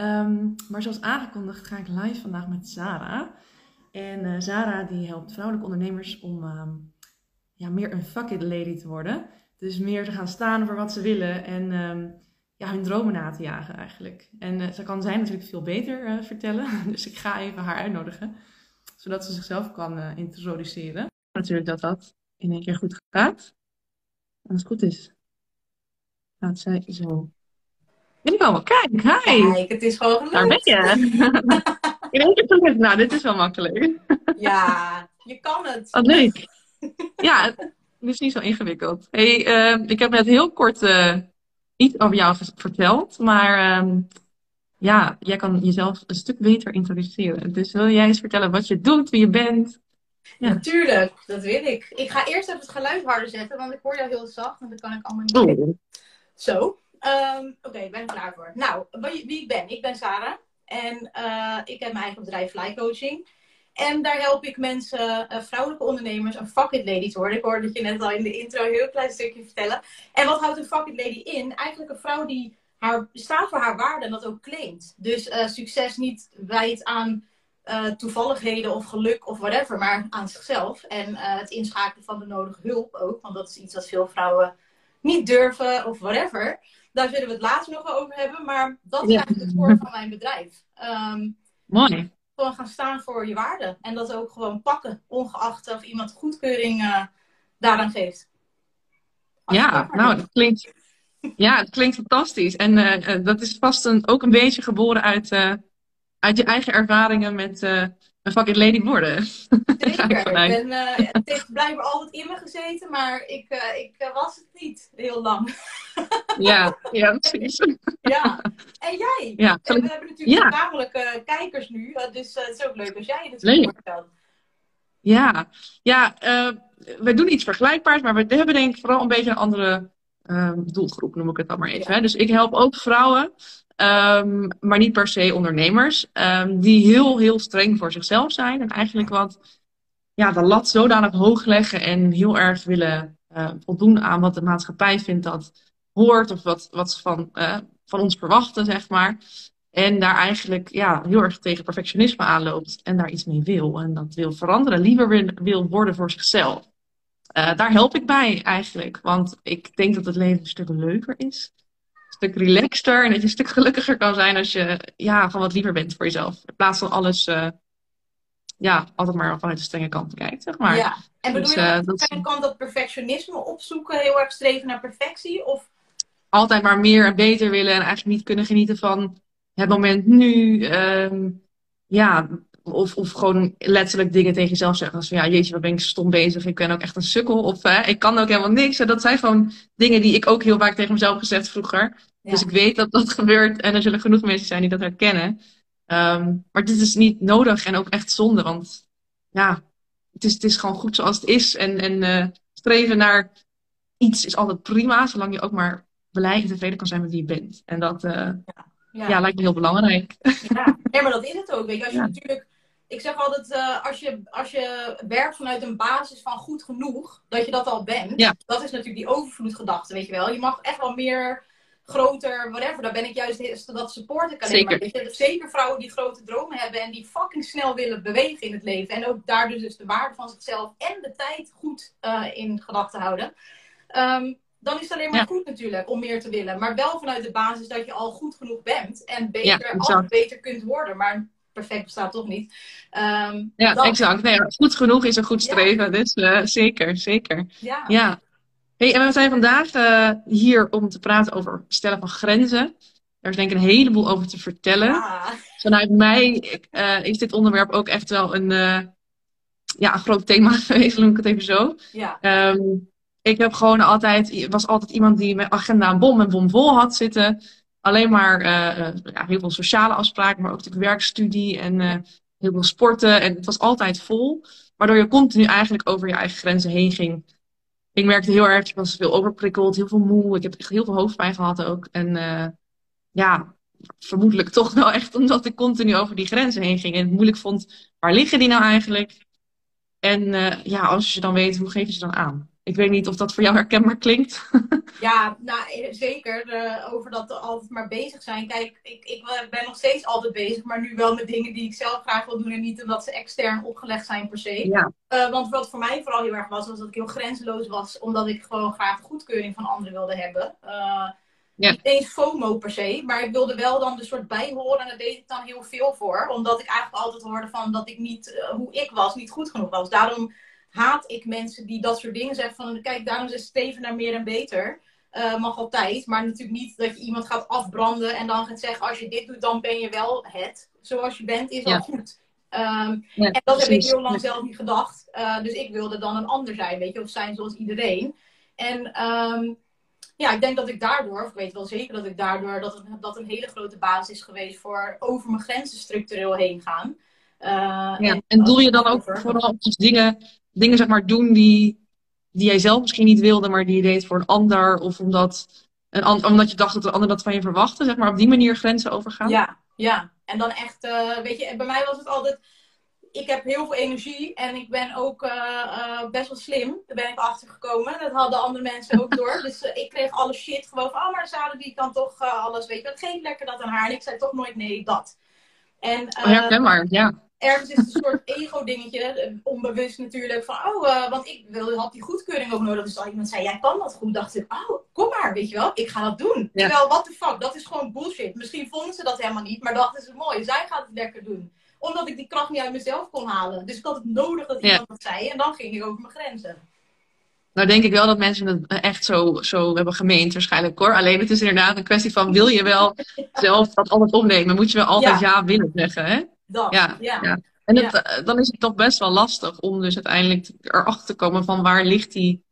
Ehm, maar zoals aangekondigd ga ik live vandaag met Sarah. En uh, Sarah die helpt vrouwelijke ondernemers om ehm, ja, meer een fuck it lady te worden. Dus meer te gaan staan voor wat ze willen en ehm, ja, hun dromen na te jagen eigenlijk. En uh, ze kan zij natuurlijk veel beter uh, vertellen. Dus ik ga even haar uitnodigen. Zodat ze zichzelf kan introduceren. Natuurlijk dat dat in één keer goed gaat. Als het goed is, gaat zij zo Oh, kijk, hi. Kijk, het is gewoon gelukt. Daar ben je. In één keer nou, dit is wel makkelijk. Ja, je kan het. Wat leuk. Ja, het is niet zo ingewikkeld. Hey, uh, ik heb net heel kort uh, iets over jou verteld, maar uh, ja, jij kan jezelf een stuk beter introduceren. Dus wil jij eens vertellen wat je doet, wie je bent? Ja. Natuurlijk, dat wil ik. Ik ga eerst even het geluid harder zetten, want ik hoor jou heel zacht en dat kan ik allemaal niet. Oh. Zo. Um, Oké, ik ben klaar voor. Nou, wie ik ben? Ik ben Sarah. En uh, ik heb mijn eigen bedrijf Fly Coaching. En daar help ik mensen, uh, vrouwelijke ondernemers, een fuck it lady te worden. Ik hoorde dat je net al in de intro een heel klein stukje vertellen. En wat houdt een fuck it lady in? Eigenlijk een vrouw die haar, staat voor haar waarde en dat ook claimt. Dus uh, succes niet wijt aan toevalligheden of geluk of whatever, maar aan zichzelf. En het inschakelen van de nodige hulp ook. Want dat is iets wat veel vrouwen niet durven of whatever. Daar zullen we het later nog over hebben. Maar dat is eigenlijk het van mijn bedrijf. Um, Mooi. Gewoon gaan staan voor je waarde. En dat ook gewoon pakken. Ongeacht of iemand goedkeuring uh, daaraan geeft. ja, nou, dat klinkt, ja, het klinkt fantastisch. En uh, dat is vast een, ook een beetje geboren uit, uh, uit je eigen ervaringen met een fucking lady worden. Zeker. ik ben, uh, het heeft blijkbaar altijd in me gezeten, maar ik, uh, ik uh, was het niet heel lang. ja, ja, precies. ja. En jij? Ja, en we hebben natuurlijk ja. namelijk kijkers nu, dus het is ook leuk als jij het leuk. vertelt. Ja, ja we doen iets vergelijkbaars, maar we hebben denk ik vooral een beetje een andere ehm, doelgroep, noem ik het dan maar even. Hè? Dus ik help ook vrouwen Um, maar niet per se ondernemers. Um, die heel, heel streng voor zichzelf zijn. En eigenlijk wat ja, de lat zodanig hoog leggen. En heel erg willen uh, voldoen aan wat de maatschappij vindt dat hoort. Of wat, wat ze van, uh, van ons verwachten, zeg maar. En daar eigenlijk ja, heel erg tegen perfectionisme aanloopt. En daar iets mee wil. En dat wil veranderen. Liever wil, worden voor zichzelf. Uh, daar help ik bij eigenlijk. Want ik denk dat het leven een stuk leuker is stuk relaxter en dat je een stuk gelukkiger kan zijn als je ja, gewoon wat liever bent voor jezelf. In plaats van alles uh, ja, altijd maar vanuit de strenge kant kijkt, zeg maar. Ja, en bedoel dus, je uh, dat kant dat perfectionisme opzoeken, heel erg streven naar perfectie? Of? Altijd maar meer en beter willen en eigenlijk niet kunnen genieten van het moment nu. Um, ja, of, of gewoon letterlijk dingen tegen jezelf zeggen. Als van ja, jeetje, wat ben ik stom bezig. Ik ben ook echt een sukkel. Of hè, ik kan ook helemaal niks. En dat zijn gewoon dingen die ik ook heel vaak tegen mezelf gezegd vroeger. Dus ik weet dat dat gebeurt. En er zullen genoeg mensen zijn die dat herkennen. Um, maar dit is niet nodig en ook echt zonde. Want ja, het is, het is gewoon goed zoals het is. En, en uh, streven naar iets is altijd prima. Zolang je ook maar blij en tevreden kan zijn met wie je bent. En dat uh, ja. Ja. ja. lijkt me heel belangrijk. Ja. ja, maar dat is het ook. Weet je, als je natuurlijk ik zeg altijd, uh, als, je, als je werkt vanuit een basis van goed genoeg, dat je dat al bent. Ja. Dat is natuurlijk die overvloedgedachte, weet je wel. Je mag echt wel meer, groter, whatever. Daar ben ik juist, dat support ik alleen zeker. maar. Zeker vrouwen die grote dromen hebben en die fucking snel willen bewegen in het leven. En ook daar dus de waarde van zichzelf en de tijd goed uh, in gedachten houden. Um, dan is het alleen maar ja. goed natuurlijk om meer te willen. Maar wel vanuit de basis dat je al goed genoeg bent. En beter, Ja, altijd beter kunt worden. Maar perfect bestaat toch niet. Um, Ja, exact. Nee, goed genoeg is een goed Ja. streven. Dus eh, zeker, zeker. Ja. Hey, en we zijn vandaag eh, hier om te praten over stellen van grenzen. Daar is denk ik een heleboel over te vertellen. Ja. Vanuit mij eh, is dit onderwerp ook echt wel een, eh, ja, een groot thema geweest, noem ik het even zo. Ja. Ehm, ik heb gewoon altijd, was altijd iemand die mijn agenda een bom en bom vol had zitten. Alleen maar ja, heel veel sociale afspraken, maar ook natuurlijk werkstudie en heel veel sporten. En het was altijd vol. Waardoor je continu eigenlijk over je eigen grenzen heen ging. Ik merkte heel erg, ik was veel overprikkeld, heel veel moe. Ik heb echt heel veel hoofdpijn gehad ook. En eh, ja, vermoedelijk toch wel echt omdat ik continu over die grenzen heen ging. En het moeilijk vond, waar liggen die nou eigenlijk? En eh, ja, als je dan weet, hoe geef je ze dan aan? Ik weet niet of dat voor jou herkenbaar klinkt. ja, nou zeker. Uh, over dat we altijd maar bezig zijn. Kijk, ik, ik ben nog steeds altijd bezig, maar nu wel met dingen die ik zelf graag wil doen en niet omdat ze extern opgelegd zijn per se. Ja. Uh, want wat voor mij vooral heel erg was, was dat ik heel grenzeloos was, omdat ik gewoon graag goedkeuring van anderen wilde hebben. Uh, ja. Niet eens FOMO per se, maar ik wilde wel dan de soort bijhoren en daar deed ik dan heel veel voor. Omdat ik eigenlijk altijd hoorde van dat ik niet, hoe ik was, niet goed genoeg was. Daarom haat ik mensen die dat soort dingen zeggen. Van kijk, daarom is Steven naar meer en beter. Uh, mag altijd. Maar natuurlijk niet dat je iemand gaat afbranden en dan gaat zeggen: als je dit doet, dan ben je wel het. Zoals je bent, is al goed. Um, en dat heb ik heel lang zelf niet gedacht. Uh, dus ik wilde dan een ander zijn, weet je, of zijn zoals iedereen. En um, ja, ik denk dat ik daardoor, of ik weet wel zeker dat ik daardoor, dat het, dat een hele grote basis is geweest voor over mijn grenzen structureel heen gaan. Uh, ja. en, en doe je dan ook vooral op dingen dingen zeg maar, doen die, die jij zelf misschien niet wilde, maar die je deed voor een ander. Of omdat, een, omdat je dacht dat de ander dat van je verwachtte. Zeg maar op die manier grenzen overgaan. Ja, ja. En dan echt, uh, weet je, bij mij was het altijd. Ik heb heel veel energie en ik ben ook uh, uh, best wel slim. Daar ben ik achter gekomen. Dat hadden andere mensen ook door. dus ik kreeg alle shit gewoon van, oh, maar zouden die kan toch alles, weet je, dat geeft lekker dat aan haar. En ik zei toch nooit nee, dat. En, oh, herkenbaar, ja ergens is het een soort ego-dingetje, onbewust natuurlijk, van oh, uh, want ik wil, had die goedkeuring ook nodig. Dus als iemand zei, jij kan dat goed, dacht ik, oh, kom maar, weet je wel, ik ga dat doen. Terwijl, what the fuck, dat is gewoon bullshit. Misschien vonden ze dat helemaal niet, maar dachten ze, mooi, zij gaat het lekker doen. Omdat ik die kracht niet uit mezelf kon halen. Dus ik had het nodig dat iemand dat zei en dan ging ik over mijn grenzen. Nou denk ik wel dat mensen het echt zo, zo hebben gemeend waarschijnlijk hoor. Alleen het is inderdaad een kwestie van wil je wel zelf dat altijd opnemen? Moet je wel altijd ja, ja willen zeggen hè? Ja, ja. En eh, dan is het toch best wel lastig om dus uiteindelijk erachter te komen van waar ligt die,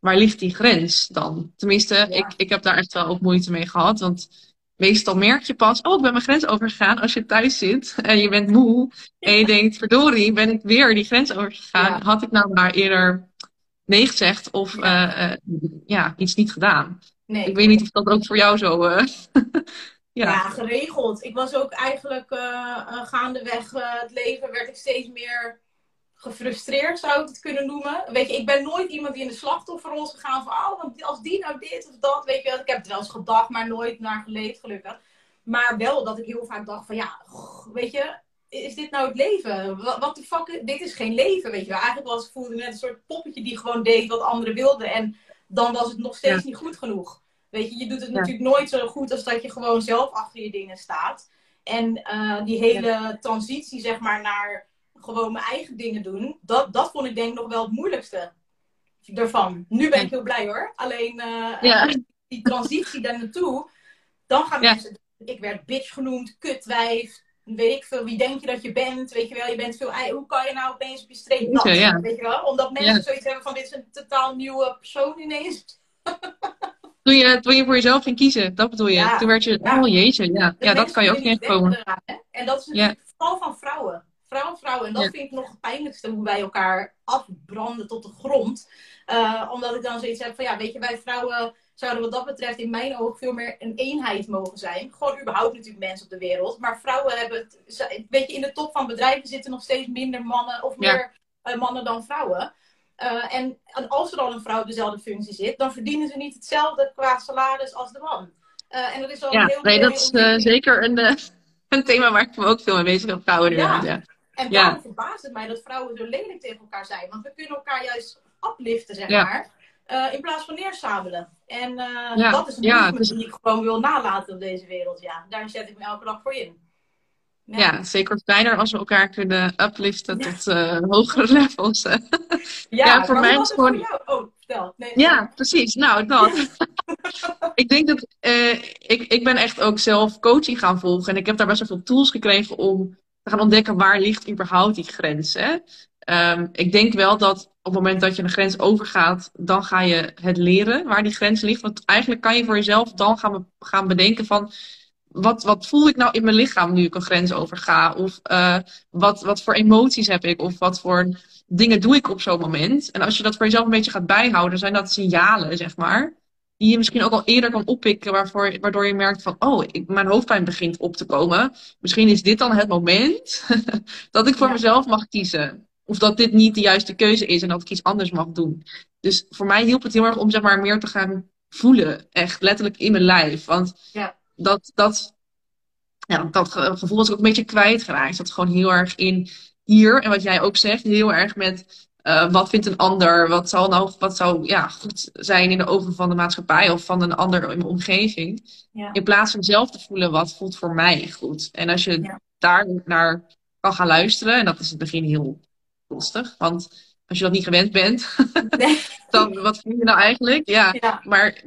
waar ligt die grens dan? Tenminste, ik, ik heb daar echt wel ook moeite mee gehad. Want meestal merk je pas, oh, ik ben mijn grens overgegaan als je thuis zit en je bent moe. En je denkt, verdorie, ben ik weer die grens overgegaan. Had ik nou maar eerder nee gezegd of ja, uh, ja iets niet gedaan. Nee, ik weet niet of dat ook voor jou zo. Uh, ja. geregeld. Ik was ook eigenlijk uh, gaandeweg uh, het leven werd ik steeds meer gefrustreerd, zou ik het kunnen noemen. Weet je, ik ben nooit iemand die in de slachtofferrol is gegaan van, oh, want als die nou dit of dat, weet je, ik heb het wel eens gedacht, maar nooit naar geleefd, gelukkig. Maar wel dat ik heel vaak dacht van, ja, weet je, is dit nou het leven? Wat de fuck, dit is geen leven, weet je wel. Eigenlijk was, voelde ik net een soort poppetje die gewoon deed wat anderen wilden en dan was het nog steeds niet goed genoeg. Weet je, je doet het natuurlijk nooit zo goed als dat je gewoon zelf achter je dingen staat. En uh, die hele transitie, zeg maar, naar gewoon mijn eigen dingen doen, dat, dat vond ik denk ik nog wel het moeilijkste ervan. Nu ben ik heel blij hoor. Alleen uh, die transitie daar naartoe, dan gaan mensen. Ik werd bitch genoemd, kutwijf, weet ik veel, wie denk je dat je bent? Weet je wel, je bent veel. Hoe kan je nou opeens op je streep? Ja, Weet je wel? Omdat mensen zoiets hebben van dit is een totaal nieuwe persoon ineens. Toen je, toen je voor jezelf ging kiezen, dat bedoel je. toen werd je, oh jeetje, ja, ja dat kan je ook niet komen. En dat is natuurlijk vooral van vrouwen. Vrouwen, vrouwen. En dat vind ik nog het pijnlijkste, hoe wij elkaar afbranden tot de grond. Uh, omdat ik dan zoiets heb van, ja, weet je, wij vrouwen zouden wat dat betreft in mijn ogen veel meer een eenheid mogen zijn. Gewoon überhaupt natuurlijk mensen op de wereld. Maar vrouwen hebben het, weet je, in de top van bedrijven zitten nog steeds minder mannen of meer uh, mannen dan vrouwen. Uh, en, als er al een vrouw op dezelfde functie zit, dan verdienen ze niet hetzelfde qua salaris als de man. Uh, en dat is al ja, heel nee, dat is uh, zeker een, een thema waar ik me ook veel mee bezig heb, vrouwen ja. ja. En daarom verbaast het mij dat vrouwen zo lelijk tegen elkaar zijn. Want we kunnen elkaar juist upliften, zeg maar. in plaats van neersabelen. En dat is een ja, die ik gewoon wil nalaten op deze wereld. Ja, daar zet ik me elke dag voor in. Ja. zeker fijner als we elkaar kunnen upliften tot uh, hogere levels. ja, ja, voor mij is gewoon. Oh, vertel. Nee, ja, precies. Nou, dat. ik denk dat uh, ik, ik ben echt ook zelf coaching gaan volgen. En ik heb daar best wel veel tools gekregen om te gaan ontdekken waar ligt überhaupt die grens. Hè? Um, ik denk wel dat op het moment dat je een grens overgaat, dan ga je het leren waar die grens ligt. Want eigenlijk kan je voor jezelf dan gaan, gaan bedenken van wat, wat voel ik nou in mijn lichaam nu ik een grens overga? Of uh, wat, wat voor emoties heb ik? Of wat voor dingen doe ik op zo'n moment? En als je dat voor jezelf een beetje gaat bijhouden, zijn dat signalen, zeg maar. Die je misschien ook al eerder kan oppikken, waarvoor, waardoor je merkt van, oh, ik, mijn hoofdpijn begint op te komen. Misschien is dit dan het moment dat ik voor mezelf mag kiezen. of dat dit niet de juiste keuze is en dat ik iets anders mag doen. Dus voor mij hielp het heel erg om zeg maar meer te gaan voelen. Echt letterlijk in mijn lijf. Want ja. Dat, dat, ja, dat gevoel was ik ook een beetje kwijtgeraakt. Dat gewoon heel erg in hier. En wat jij ook zegt, heel erg met uh, wat vindt een ander? Wat zou nou wat zou, ja, goed zijn in de ogen van de maatschappij of van een ander in mijn omgeving? Ja. In plaats van zelf te voelen wat voelt voor mij goed. En als je daar naar kan gaan luisteren, en dat is in het begin heel lastig, want als je dat niet gewend bent, nee. dan wat voel je nou eigenlijk? Ja, ja, maar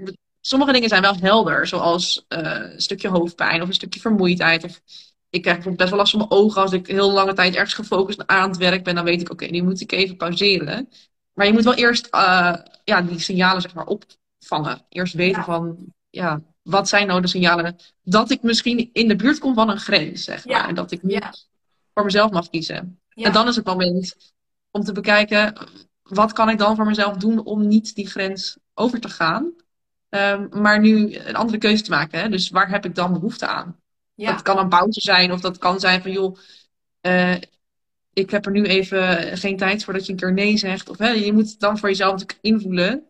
sommige dingen zijn wel helder, zoals uh, een stukje hoofdpijn of een stukje vermoeidheid. Of ik krijg bijvoorbeeld best wel last van mijn ogen als ik heel lange tijd ergens gefocust aan het werk ben. Dan weet ik, oké, nu moet ik even pauzeren. Maar je moet wel eerst uh, ja, die signalen zeg maar opvangen. Eerst weten van, ja, wat zijn nou de signalen dat ik misschien in de buurt kom van een grens, zeg maar. En dat ik niet voor mezelf mag kiezen. En dan is het moment om te bekijken, wat kan ik dan voor mezelf doen om niet die grens over te gaan. Um, maar nu een andere keuze te maken. Hè? Dus waar heb ik dan behoefte aan? Ja. Dat kan een pauze zijn of dat kan zijn van joh, uh, ik heb er nu even geen tijd voor dat je een keer nee zegt. Of hè, je moet dan voor jezelf natuurlijk invoelen.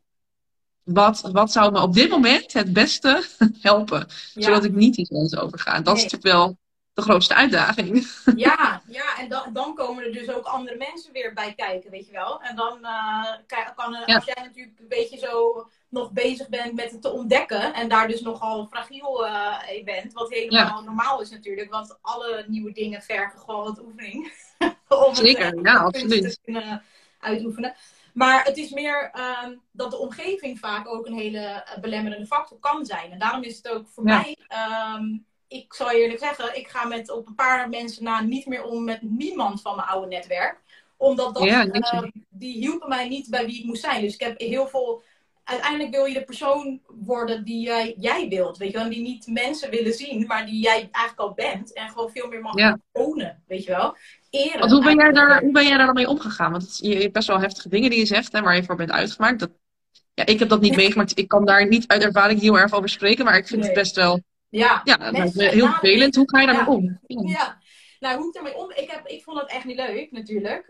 Wat, wat zou me op dit moment het beste helpen? Zodat ik niet die grens overga. Dat is natuurlijk wel de grootste uitdaging. Ja, ja en dan, dan komen er dus ook andere mensen weer bij kijken, weet je wel. En dan uh, kan, ja. als jij natuurlijk een beetje zo nog bezig bent met het te ontdekken en daar dus nogal fragiel uh, bent, wat helemaal normaal is natuurlijk, want alle nieuwe dingen vergen gewoon wat oefening. om Zeker, het, ja, absoluut. te kunnen uitoefenen. Maar het is meer um, dat de omgeving vaak ook een hele belemmerende factor kan zijn. En daarom is het ook voor ja. mij um, ik zal eerlijk zeggen, ik ga met op een paar mensen na niet meer om met niemand van mijn oude netwerk. Omdat dat, ja, uh, die hielpen mij niet bij wie ik moest zijn. Dus ik heb heel veel. Uiteindelijk wil je de persoon worden die jij, jij wilt. Weet je wel? Die niet mensen willen zien, maar die jij eigenlijk al bent. En gewoon veel meer mag ja. ownen. Weet je wel? Eren. Want hoe ben, jij daar, hoe ben jij daar dan mee omgegaan? Want je hebt best wel heftige dingen die je zegt, hè, waar je voor bent uitgemaakt. Dat, ja, ik heb dat niet meegemaakt. Ik kan daar niet uit ervaring heel erg over spreken. Maar ik vind nee. het best wel ja, ja dat is heel vervelend. Hoe ga je daarmee om? Ja. nou hoe ik daarmee om... Ik, heb, ik vond dat echt niet leuk, natuurlijk.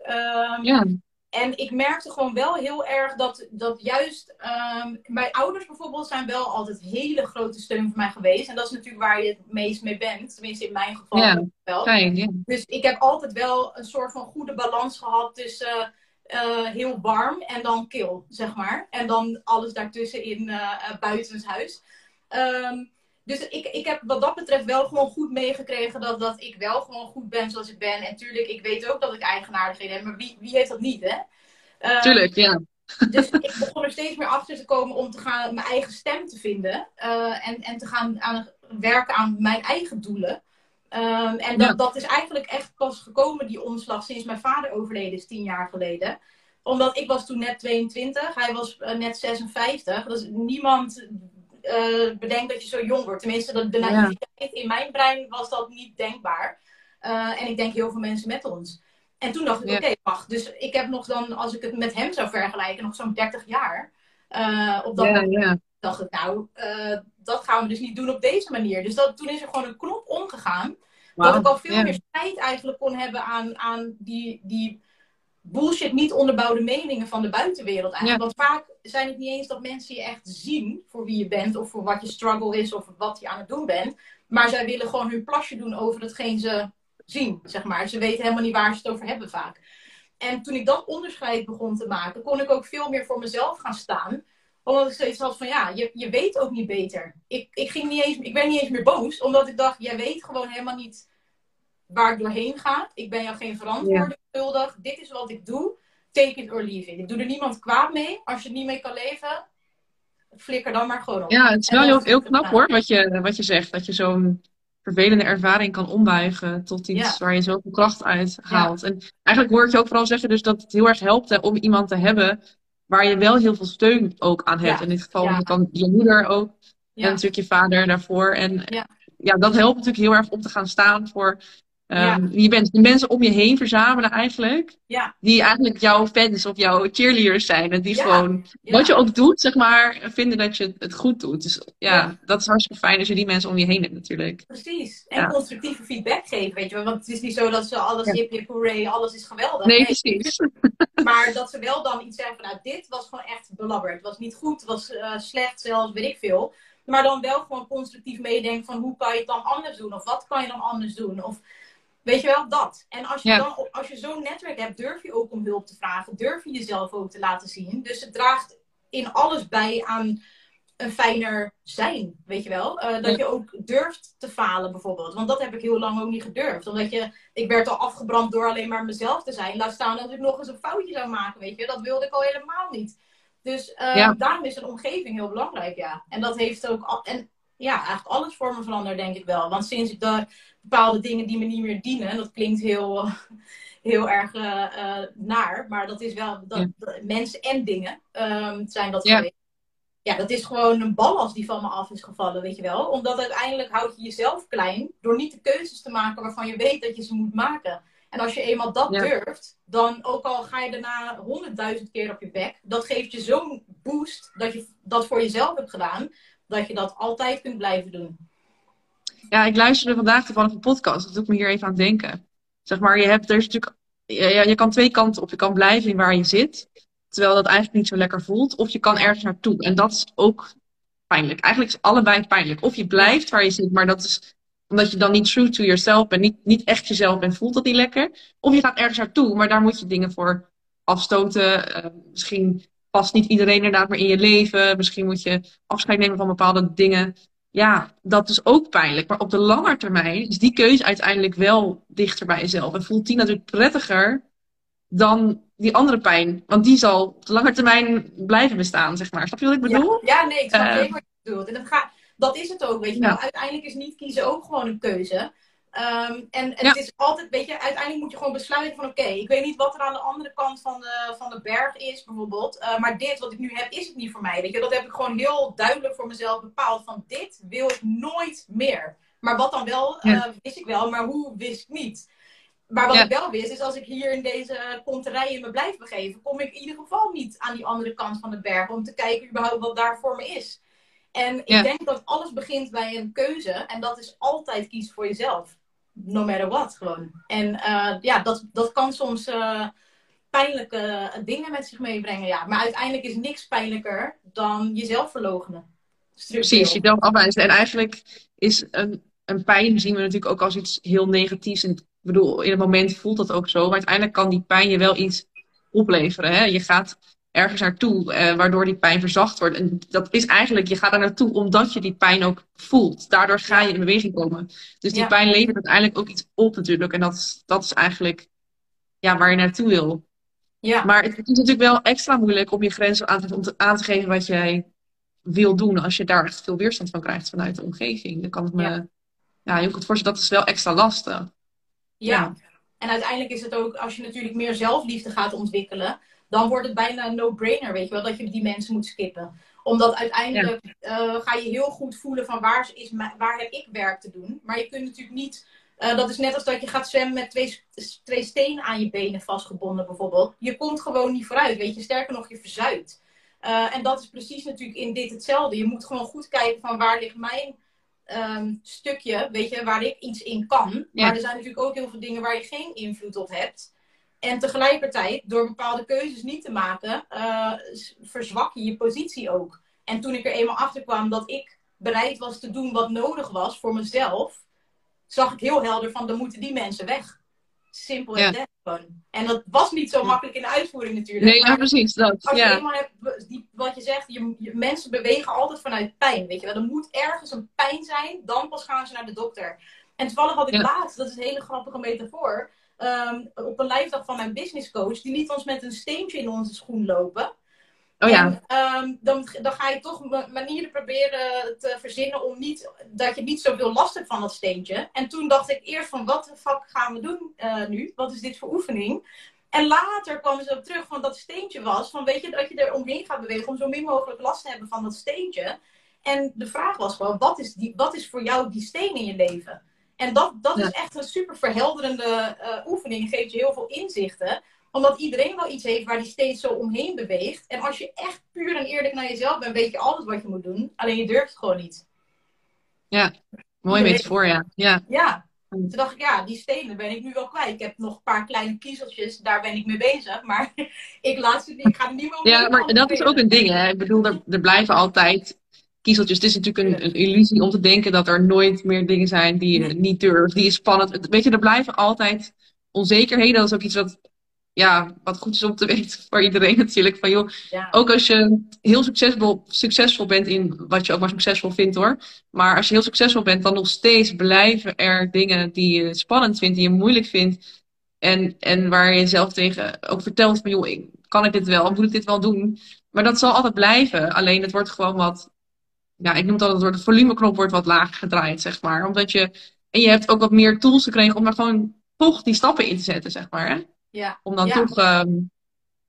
Um, ja. En ik merkte gewoon wel heel erg dat, dat juist... Um, mijn ouders bijvoorbeeld zijn wel altijd hele grote steun voor mij geweest. En dat is natuurlijk waar je het meest mee bent. Tenminste in mijn geval ja. wel. Fijn, ja. Dus ik heb altijd wel een soort van goede balans gehad tussen... Uh, heel warm en dan kil, zeg maar. En dan alles daartussen in uh, uh, buitenshuis. Um, dus ik, ik heb wat dat betreft wel gewoon goed meegekregen dat, dat ik wel gewoon goed ben zoals ik ben. En tuurlijk, ik weet ook dat ik eigenaardigheden heb, maar wie, wie heeft dat niet, hè? Um, tuurlijk, ja. Dus ik begon er steeds meer achter te komen om te gaan mijn eigen stem te vinden. Uh, en, en te gaan aan, werken aan mijn eigen doelen. Um, en dat, ja. dat is eigenlijk echt pas gekomen, die omslag, sinds mijn vader overleden is, tien jaar geleden omdat ik was toen net 22, hij was uh, net 56. Dus niemand uh, bedenkt dat je zo jong wordt. Tenminste, de, de naïviteit ja. in mijn brein was dat niet denkbaar. Uh, en ik denk heel veel mensen met ons. En toen dacht ik, ja. oké, okay, wacht. Dus ik heb nog dan, als ik het met hem zou vergelijken, nog zo'n 30 jaar. Uh, op dat ja, moment dacht ik, nou, dat gaan we dus niet doen op deze manier. Dus dat, toen is er gewoon een knop omgegaan. Wow. Dat ik al veel meer spijt eigenlijk kon hebben aan, aan die, die bullshit niet onderbouwde meningen van de buitenwereld eigenlijk. Ja. Want vaak zijn het niet eens dat mensen je echt zien voor wie je bent of voor wat je struggle is of wat je aan het doen bent. Maar zij willen gewoon hun plasje doen over hetgeen ze zien, zeg maar. Ze weten helemaal niet waar ze het over hebben vaak. En toen ik dat onderscheid begon te maken, kon ik ook veel meer voor mezelf gaan staan. Omdat ik steeds had van ja, je, je weet ook niet beter. Ik, ik, ging niet eens, ik ben niet eens meer boos, omdat ik dacht, jij weet gewoon helemaal niet waar ik doorheen ga. Ik ben jou geen verantwoording schuldig. Dit is wat ik doe. Take it or leave it. Ik doe er niemand kwaad mee. Als je het niet mee kan leven, flikker dan maar gewoon op. Ja, het is wel heel, heel knap hoor, wat je, wat je zegt. Dat je zo'n vervelende ervaring kan ombuigen tot iets ja. waar je zoveel kracht uit haalt. Ja. En eigenlijk hoor ik je ook vooral zeggen dus dat het heel erg helpt hè, om iemand te hebben waar je wel heel veel steun ook aan hebt. Ja. In dit geval ja. kan je moeder ook. En natuurlijk je vader daarvoor. En ja. dat helpt natuurlijk heel erg om te gaan staan voor Um, Je bent de mensen om je heen verzamelen eigenlijk. Ja. Die eigenlijk jouw fans of jouw cheerleaders zijn. En die gewoon, wat je ook doet, zeg maar, vinden dat je het goed doet. Dus ja, dat is hartstikke fijn als je die mensen om je heen hebt natuurlijk. Precies. En constructieve feedback geven, weet je wel. Want het is niet zo dat ze alles hip hip hooray, alles is geweldig. Nee, precies. Maar dat ze wel dan iets zeggen van, nou, dit was gewoon echt belabberd. Het was niet goed, het was uh, slecht zelfs, weet ik veel. Maar dan wel gewoon constructief meedenken van, hoe kan je het dan anders doen? Of wat kan je dan anders doen? Of Weet je wel, dat. En als je, dan, als je zo'n netwerk hebt, durf je ook om hulp te vragen. Durf je jezelf ook te laten zien. Dus het draagt in alles bij aan een fijner zijn, weet je wel. Uh, dat je ook durft te falen bijvoorbeeld. Want dat heb ik heel lang ook niet gedurfd. Omdat je, ik werd al afgebrand door alleen maar mezelf te zijn. Laat staan dat ik nog eens een foutje zou maken, weet je. Dat wilde ik al helemaal niet. Dus uh, daarom is een omgeving heel belangrijk, ja. En dat heeft ook... En ja, eigenlijk alles voor me veranderd, denk ik wel. Want sinds ik de bepaalde dingen die me niet meer dienen, dat klinkt heel, heel erg uh, naar, maar dat is wel dat, mensen en dingen um, zijn dat ja. geweest. Ja, dat is gewoon een ballast die van me af is gevallen, weet je wel. Omdat uiteindelijk houd je jezelf klein door niet de keuzes te maken waarvan je weet dat je ze moet maken. En als je eenmaal dat durft, dan ook al ga je daarna honderdduizend keer op je bek, dat geeft je zo'n boost dat je dat voor jezelf hebt gedaan, dat je dat altijd kunt blijven doen. Ja, ik luisterde vandaag van een podcast. Dat doet me hier even aan denken. Zeg maar, je hebt, er natuurlijk, ja, je kan twee kanten op. Je kan blijven in waar je zit, terwijl dat eigenlijk niet zo lekker voelt. Of je kan ergens naartoe. En dat is ook pijnlijk. Eigenlijk is allebei pijnlijk. Of je blijft waar je zit, maar dat is omdat je dan niet true to yourself bent, niet, niet echt jezelf bent, voelt dat niet lekker. Of je gaat ergens naartoe, maar daar moet je dingen voor afstoten. Uh, misschien past niet iedereen inderdaad meer in je leven. Misschien moet je afscheid nemen van bepaalde dingen. Ja, dat is ook pijnlijk. Maar op de lange termijn is die keuze uiteindelijk wel dichter bij jezelf. En voelt die natuurlijk prettiger dan die andere pijn. Want die zal op de lange termijn blijven bestaan, zeg maar. Snap je wat ik bedoel? Ja, ja nee, ik snap uh, wat je bedoelt. En dat, gaat, dat is het ook, weet je. Uiteindelijk is niet kiezen ook gewoon een keuze. Um, en het is altijd, weet je, uiteindelijk moet je gewoon besluiten van oké, ik weet niet wat er aan de andere kant van de, van de berg is bijvoorbeeld. Uh, maar dit wat ik nu heb, is het niet voor mij. Weet je, dat heb ik gewoon heel duidelijk voor mezelf bepaald van dit wil ik nooit meer. Maar wat dan wel, uh, wist ik wel, maar hoe wist ik niet. Maar wat ik wel wist, is als ik hier in deze konterijen me blijf begeven, kom ik in ieder geval niet aan die andere kant van de berg om te kijken überhaupt wat daar voor me is. En ik denk dat alles begint bij een keuze en dat is altijd kiezen voor jezelf no matter what gewoon. En uh, ja, dat, dat kan soms uh, pijnlijke dingen met zich meebrengen. Ja. Maar uiteindelijk is niks pijnlijker dan jezelf verlogenen. Precies, jezelf afwijzen. En eigenlijk is een, een pijn zien we natuurlijk ook als iets heel negatiefs. En ik bedoel, in het moment voelt dat ook zo. Maar uiteindelijk kan die pijn je wel iets opleveren. Hè? Je gaat ergens naartoe, eh, waardoor die pijn verzacht wordt. En dat is eigenlijk, je gaat daar naartoe omdat je die pijn ook voelt. Daardoor ga je in beweging komen. Dus die pijn levert uiteindelijk ook iets op natuurlijk. En dat is, dat is eigenlijk ja, waar je naartoe wil. Ja. Maar het is natuurlijk wel extra moeilijk om je grenzen aan te, om te, aan te geven wat jij wil doen. Als je daar echt veel weerstand van krijgt vanuit de omgeving. Dan kan het me, ja, ja je kunt voorstellen, dat is wel extra lastig. Ja. ja. En uiteindelijk is het ook, als je natuurlijk meer zelfliefde gaat ontwikkelen dan wordt het bijna een no-brainer, weet je wel, dat je die mensen moet skippen. Omdat uiteindelijk uh, ga je heel goed voelen van waar, is, waar heb ik werk te doen. Maar je kunt natuurlijk niet, uh, dat is net als dat je gaat zwemmen met twee, twee stenen aan je benen vastgebonden bijvoorbeeld. Je komt gewoon niet vooruit, weet je. Sterker nog, je verzuipt. Uh, en dat is precies natuurlijk in dit hetzelfde. Je moet gewoon goed kijken van waar ligt mijn um, stukje, weet je, waar ik iets in kan. Maar er zijn natuurlijk ook heel veel dingen waar je geen invloed op hebt. En tegelijkertijd, door bepaalde keuzes niet te maken, uh, verzwak je je positie ook. En toen ik er eenmaal achter kwam dat ik bereid was te doen wat nodig was voor mezelf, zag ik heel helder van, dan moeten die mensen weg. Simpel en ja. dat En dat was niet zo makkelijk in de uitvoering natuurlijk. Nee, ja, precies. Dat, als je eenmaal hebt, die, wat je zegt, je, mensen bewegen altijd vanuit pijn. Weet je wel, er moet ergens een pijn zijn, dan pas gaan ze naar de dokter. En toevallig had ik laatst, dat is een hele grappige metafoor um, op een live dag van mijn business coach. Die liet ons met een steentje in onze schoen lopen. Oh ja. En, um, dan, dan ga je toch manieren proberen te verzinnen om niet, dat je niet zoveel last hebt van dat steentje. En toen dacht ik eerst van wat de fuck gaan we doen uh, nu? Wat is dit voor oefening? En later kwam ze op terug van dat steentje was. Van weet je dat je er omheen gaat bewegen om zo min mogelijk last te hebben van dat steentje. En de vraag was gewoon, wat is, die, wat is voor jou die steen in je leven? En dat, dat is echt een super verhelderende uh, oefening. Geeft je heel veel inzichten. Omdat iedereen wel iets heeft waar die steeds zo omheen beweegt. En als je echt puur en eerlijk naar jezelf bent, weet je altijd wat je moet doen. Alleen je durft het gewoon niet. Ja, mooi metafoor, ja. Ja. ja. Toen dacht ik, ja, die stenen ben ik nu wel kwijt. Ik heb nog een paar kleine kiezeltjes, daar ben ik mee bezig. Maar ik laat ze niet, ik ga er niet meer. Ja, maar dat is ook een ding, hè. Ik bedoel, er, er blijven altijd kiezeltjes. Het is natuurlijk een, een, illusie om te denken dat er nooit meer dingen zijn die je niet durft, die is spannend. Weet je, er blijven altijd onzekerheden. Dat is ook iets wat, ja, wat goed is om te weten voor iedereen natuurlijk. Van joh, ook als je heel succesvol, succesvol bent in wat je ook maar succesvol vindt hoor. Maar als je heel succesvol bent, dan nog steeds blijven er dingen die je spannend vindt, die je moeilijk vindt. En, en waar je zelf tegen ook vertelt van joh, kan ik dit wel? Moet ik dit wel doen? Maar dat zal altijd blijven. Alleen het wordt gewoon wat ja, ik noem het altijd, de volumeknop wordt wat lager gedraaid, zeg maar. Omdat je, en je hebt ook wat meer tools gekregen om er gewoon toch die stappen in te zetten, zeg maar. Hè? Ja. Om dan toch, um,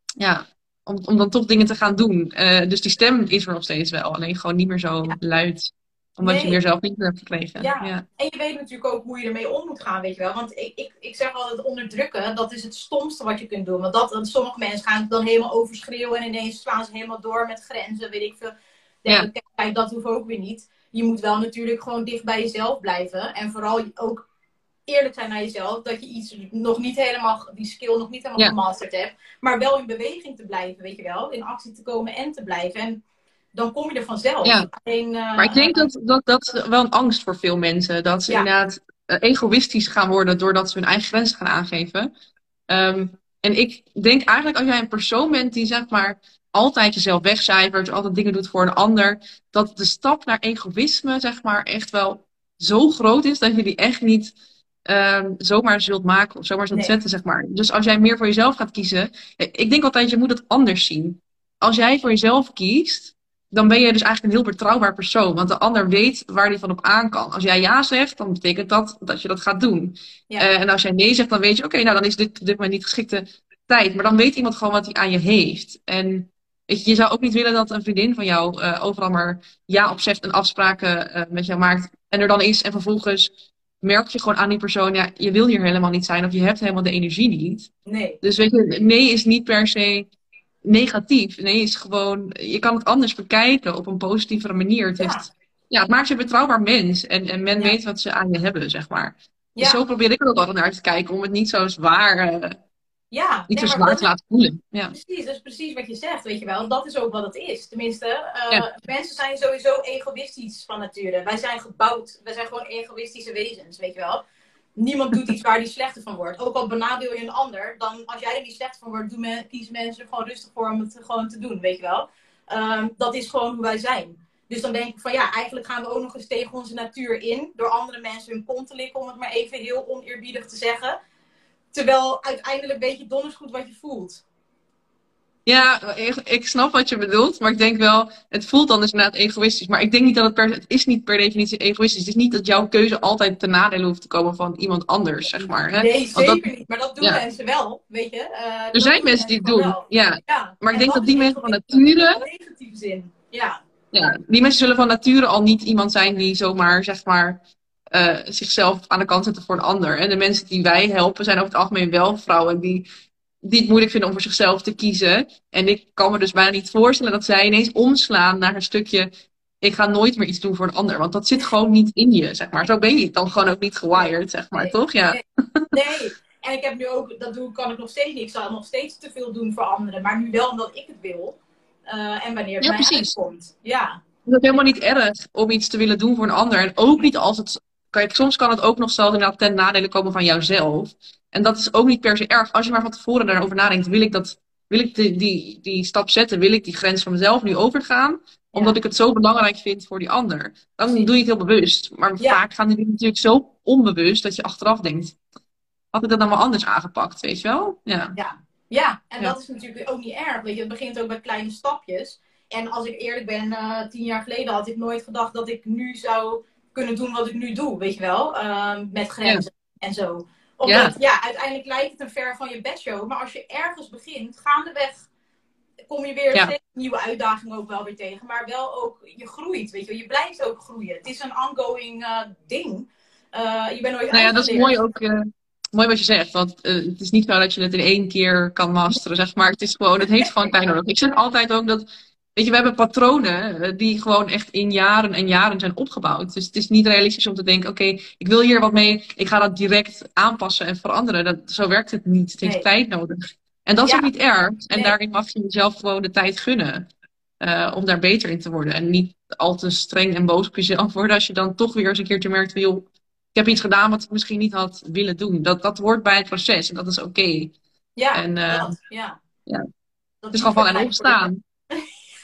ja, om, om dan toch dingen te gaan doen. Uh, dus die stem is er nog steeds wel, alleen gewoon niet meer zo luid omdat je meer zelf niet hebt gekregen. Ja. ja. en je weet natuurlijk ook hoe je ermee om moet gaan, weet je wel. Want ik, ik, ik zeg altijd, onderdrukken, dat is het stomste wat je kunt doen. Want dat, sommige mensen gaan dan helemaal overschreeuwen en ineens slaan ze helemaal door met grenzen, weet ik veel ja. kijk, dat hoeft ook weer niet. Je moet wel natuurlijk gewoon dicht bij jezelf blijven. En vooral ook eerlijk zijn naar jezelf. Dat je iets nog niet helemaal, die skill nog niet helemaal gemasterd hebt. Maar wel in beweging te blijven, weet je wel. In actie te komen en te blijven. En dan kom je er vanzelf. Ja. Alleen, uh, maar ik denk dat, dat dat wel een angst voor veel mensen. Dat ze inderdaad uh, egoïstisch gaan worden doordat ze hun eigen grenzen gaan aangeven. Um, en ik denk eigenlijk als jij een persoon bent die zeg maar altijd jezelf wegcijfert, altijd dingen doet voor een ander, dat de stap naar egoïsme, zeg maar, echt wel zo groot is dat je die echt niet um, zomaar zult maken of zomaar zult zetten, zeg maar. Dus als jij meer voor jezelf gaat kiezen, ik denk altijd, je moet het anders zien. Als jij voor jezelf kiest, dan ben je dus eigenlijk een heel betrouwbaar persoon. Want de ander weet waar die van op aan kan. Als jij ja zegt, dan betekent dat dat je dat gaat doen. Ja. Uh, en als jij nee zegt, dan weet je, oké, nou dan is dit op dit moment niet geschikte tijd. Maar dan weet iemand gewoon wat hij aan je heeft. En Weet je, je zou ook niet willen dat een vriendin van jou uh, overal maar ja op zegt en afspraken uh, met jou maakt. En er dan is en vervolgens merk je gewoon aan die persoon, ja, je wil hier helemaal niet zijn of je hebt helemaal de energie niet. Nee. Dus weet je, nee is niet per se negatief. Nee is gewoon, je kan het anders bekijken op een positievere manier. Het, heeft, ja. het maakt je een betrouwbaar mens en, en men weet wat ze aan je hebben, zeg maar. Dus zo probeer ik er ook altijd naar te kijken om het niet zo zwaar uh, ja, niet zo zwaar te laten voelen. Ja. Precies, dat is precies wat je zegt, weet je wel. Dat is ook wat het is. Tenminste, uh, mensen zijn sowieso egoïstisch van nature. Wij zijn gebouwd, wij zijn gewoon egoïstische wezens, weet je wel. Niemand doet iets waar die slechter van wordt. Ook al benadeel je een ander, dan als jij er niet slecht van wordt, doen men, kiezen mensen er gewoon rustig voor om het gewoon te doen, weet je wel. Um, dat is gewoon hoe wij zijn. Dus dan denk ik van ja, eigenlijk gaan we ook nog eens tegen onze natuur in. Door andere mensen hun kont te likken, om het maar even heel oneerbiedig te zeggen. Terwijl uiteindelijk weet je donders goed wat je voelt. Ja, ik, snap wat je bedoelt, maar ik denk wel, het voelt dan dus inderdaad egoïstisch. Maar ik denk niet dat het per, het is niet per definitie egoïstisch. Het is niet dat jouw keuze altijd ten nadele hoeft te komen van iemand anders, zeg maar. Hè? Nee, zeker niet. Maar dat doen mensen wel, weet je. Uh, er zijn mensen die het doen, ja. ja. Maar ik denk dat, die mensen van nature... In negatieve zin, ja. Ja, die mensen zullen van nature al niet iemand zijn die zomaar, zeg maar, uh, zichzelf aan de kant zetten voor een ander. En de mensen die wij helpen zijn over het algemeen wel vrouwen die, die het moeilijk vinden om voor zichzelf te kiezen. En ik kan me dus bijna niet voorstellen dat zij ineens omslaan naar een stukje. Ik ga nooit meer iets doen voor een ander. Want dat zit gewoon niet in je, zeg maar. Zo ben je dan gewoon ook niet gewired, zeg maar, toch? Ja. Nee. nee. En ik heb nu ook, dat doe, kan ik nog steeds niet. Ik zal nog steeds te veel doen voor anderen. Maar nu wel omdat ik het wil. Uh, en wanneer het ja, mij uitkomt. Ja. Het is helemaal niet erg om iets te willen doen voor een ander. En ook niet als het Kijk, soms kan het ook nog zelfs inderdaad ten nadele komen van jouzelf. En dat is ook niet per se erg. Als je maar van tevoren daarover nadenkt, wil ik, dat, wil ik die, die, die stap zetten? Wil ik die grens van mezelf nu overgaan? Omdat ik het zo belangrijk vind voor die ander. Dan doe je het heel bewust. Maar vaak gaan die natuurlijk zo onbewust dat je achteraf denkt. Had ik dat dan wel anders aangepakt, weet je wel? Ja, ja. ja. en dat is natuurlijk ook niet erg. Weet je, het begint ook bij kleine stapjes. En als ik eerlijk ben, uh, tien jaar geleden had ik nooit gedacht dat ik nu zou kunnen doen wat ik nu doe, weet je wel? Ehm, met grenzen en zo. Omdat, ja. uiteindelijk lijkt het een ver van je bedshow. Maar als je ergens begint, gaandeweg kom je weer steeds nieuwe uitdagingen ook wel weer tegen. Maar wel ook, je groeit, weet je Je blijft ook groeien. Het is een ongoing uh, ding. Uh, je bent nooit Nou ja, dat is mooi ook. Uh, mooi wat je zegt. Want het is niet zo dat je het in één keer kan masteren, zeg maar. Het is gewoon, het heeft gewoon tijd nodig. Ik zeg altijd ook dat Weet je, we hebben patronen die gewoon echt in jaren en jaren zijn opgebouwd. Dus het is niet realistisch om te denken, oké, ik wil hier wat mee, ik ga dat direct aanpassen en veranderen. Dat, zo werkt het niet. Het heeft tijd nodig. En dat is ook niet erg. En daarin mag je jezelf gewoon de tijd gunnen. Uh, om daar beter in te worden. En niet al te streng en boos op jezelf worden. Als je dan toch weer eens een keertje merkt, joh, ik heb iets gedaan wat ik misschien niet had willen doen. Dat, dat hoort bij het proces en dat is oké. Ja, en, uh, ja. ja. Het is gewoon van en opstaan.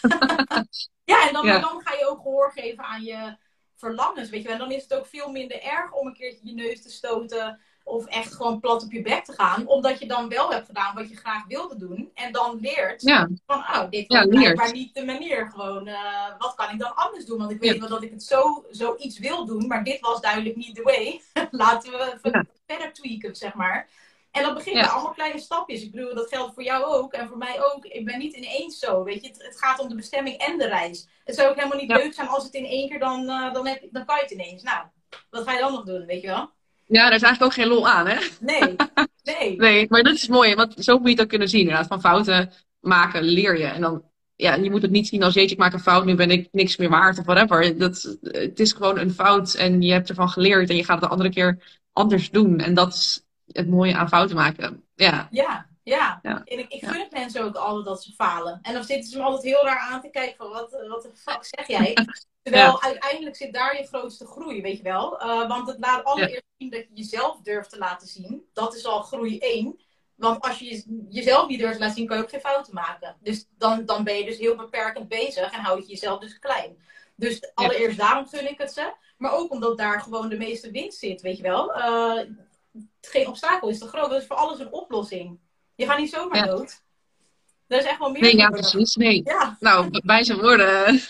ja, en dan, dan ga je ook gehoor geven aan je verlangens, weet je En dan is het ook veel minder erg om een keertje je neus te stoten of echt gewoon plat op je bek te gaan. Omdat je dan wel hebt gedaan wat je graag wilde doen. En dan leert van, oh, dit was blijkbaar niet de manier. Gewoon, uh, wat kan ik dan anders doen? Want ik weet wel dat ik het zo, zoiets wil doen, maar dit was duidelijk niet de way. Laten we verder tweaken, zeg maar. En dat begint ja. bij allemaal kleine stapjes. Ik bedoel, dat geldt voor jou ook en voor mij ook. Ik ben niet ineens zo, weet je. Het, het gaat om de bestemming en de reis. Het zou ook helemaal niet leuk zijn als het in één keer dan, uh, dan, heb, dan kan je het ineens. Nou, wat ga je dan nog doen, weet je wel? Ja, daar is eigenlijk ook geen lol aan, hè? Nee, nee. nee, maar dat is mooi, want zo moet je het ook kunnen zien. Inderdaad, van fouten maken leer je. En dan, ja, je moet het niet zien als, jeetje, ik maak een fout, nu ben ik niks meer waard of whatever. Dat, het is gewoon een fout en je hebt ervan geleerd en je gaat het de andere keer anders doen. En dat is het mooie aan fouten maken. Ja. Ja, ja. En ik, ik gun het mensen ook altijd dat ze falen. En dan zitten ze me altijd heel raar aan te kijken van wat, wat de fuck zeg jij? Terwijl uiteindelijk zit daar je grootste groei, weet je wel. Uh, want het laat allereerst zien dat je jezelf durft te laten zien. Dat is al groei 1. Want als je jezelf niet durft te laten zien, kan je ook geen fouten maken. Dus dan, dan ben je dus heel beperkend bezig en houd je jezelf dus klein. Dus allereerst daarom gun ik het ze. Maar ook omdat daar gewoon de meeste winst zit, weet je wel. Uh, geen obstakel is te groot. Dat is voor alles een oplossing. Je gaat niet zomaar dood. Er is echt wel meer. Nee, ja, precies. Nee. Ja. Nou, bij zijn woorden.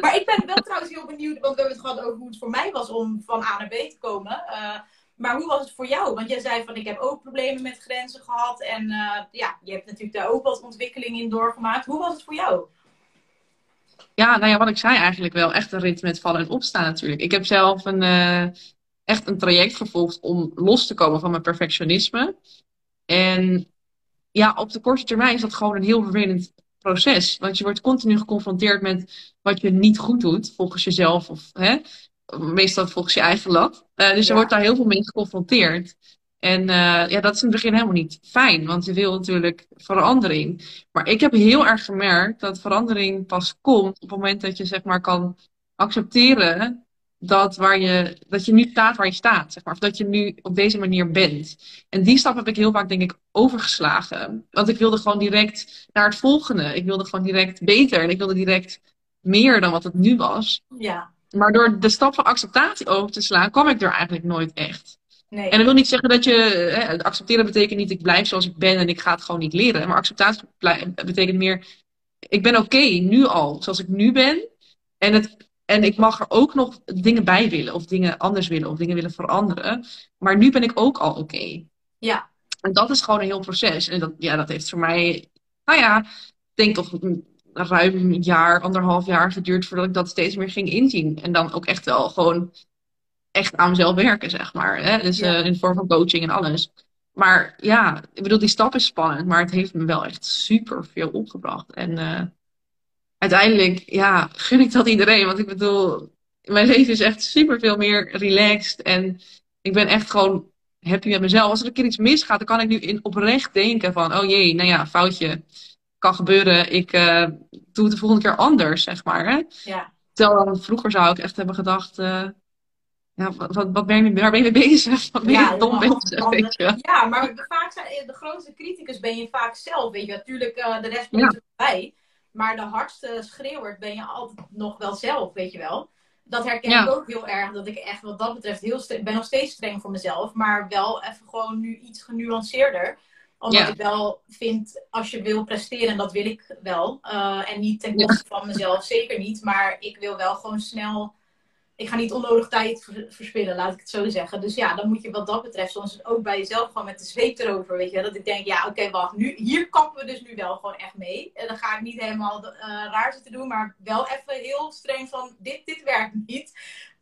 maar ik ben wel trouwens heel benieuwd, want we hebben het gehad over hoe het voor mij was om van A naar B te komen. Uh, maar hoe was het voor jou? Want jij zei van ik heb ook problemen met grenzen gehad. En uh, ja, je hebt natuurlijk daar ook wat ontwikkeling in doorgemaakt. Hoe was het voor jou? Ja, nou ja, wat ik zei eigenlijk wel. Echt een rit met vallen en opstaan natuurlijk. Ik heb zelf een, uh, echt een traject gevolgd om los te komen van mijn perfectionisme. En ja, op de korte termijn is dat gewoon een heel vervelend proces. Want je wordt continu geconfronteerd met wat je niet goed doet, volgens jezelf of hè, meestal volgens je eigen lat. Uh, dus je wordt daar heel veel mee geconfronteerd. En uh, ja, dat is in het begin helemaal niet fijn, want je wil natuurlijk verandering. Maar ik heb heel erg gemerkt dat verandering pas komt op het moment dat je zeg maar kan accepteren dat, waar je, dat je nu staat waar je staat, zeg maar. Of dat je nu op deze manier bent. En die stap heb ik heel vaak, denk ik, overgeslagen. Want ik wilde gewoon direct naar het volgende. Ik wilde gewoon direct beter. En ik wilde direct meer dan wat het nu was. Ja. Maar door de stap van acceptatie over te slaan, kwam ik er eigenlijk nooit echt. Nee. En dat wil niet zeggen dat je. Hè, accepteren betekent niet ik blijf zoals ik ben en ik ga het gewoon niet leren. Maar acceptatie betekent meer. Ik ben oké nu al, zoals ik nu ben. En het en ik mag er ook nog dingen bij willen, of dingen anders willen, of dingen willen veranderen. Maar nu ben ik ook al oké. Ja. En dat is gewoon een heel proces. En dat, ja, dat heeft voor mij, nou ja, ik denk toch ruim een jaar, anderhalf jaar geduurd voordat ik dat steeds meer ging inzien. En dan ook echt wel gewoon echt aan mezelf werken, zeg maar. Hè? Dus uh, in de vorm van coaching en alles. Maar ja, ik bedoel, die stap is spannend, maar het heeft me wel echt super veel opgebracht. En uh, uiteindelijk, ja, gun ik dat iedereen. Want ik bedoel, mijn leven is echt super veel meer relaxed. En ik ben echt gewoon happy met mezelf. Als er een keer iets misgaat, dan kan ik nu in oprecht denken van, oh jee, nou ja, foutje kan gebeuren. Ik uh, doe het de volgende keer anders, zeg maar. Hè? Ja. Terwijl dan vroeger zou ik echt hebben gedacht, uh, ja, wat, wat, ben je, waar ben je mee bezig? Wat ben je ja, dom bezig, weet je? Ja, maar vaak zijn, de grootste criticus ben je vaak zelf, weet je. Natuurlijk, uh, de rest moet erbij. Maar de hardste schreeuwer ben je altijd nog wel zelf, weet je wel. Dat herken ik ook heel erg. Dat ik echt wat dat betreft heel ben nog steeds streng voor mezelf. Maar wel even gewoon nu iets genuanceerder. Omdat ik wel vind, als je wil presteren, en dat wil ik wel. Uh, en niet ten koste van mezelf, zeker niet. Maar ik wil wel gewoon snel ik ga niet onnodig tijd verspillen, laat ik het zo zeggen. Dus ja, dan moet je wat dat betreft soms ook bij jezelf gewoon met de zweep erover, weet je. Dat ik denk, ja, oké, wacht, nu, hier kappen we dus nu wel gewoon echt mee. En dan ga ik niet helemaal uh, raar zitten doen, maar wel even heel streng van, dit, dit werkt niet.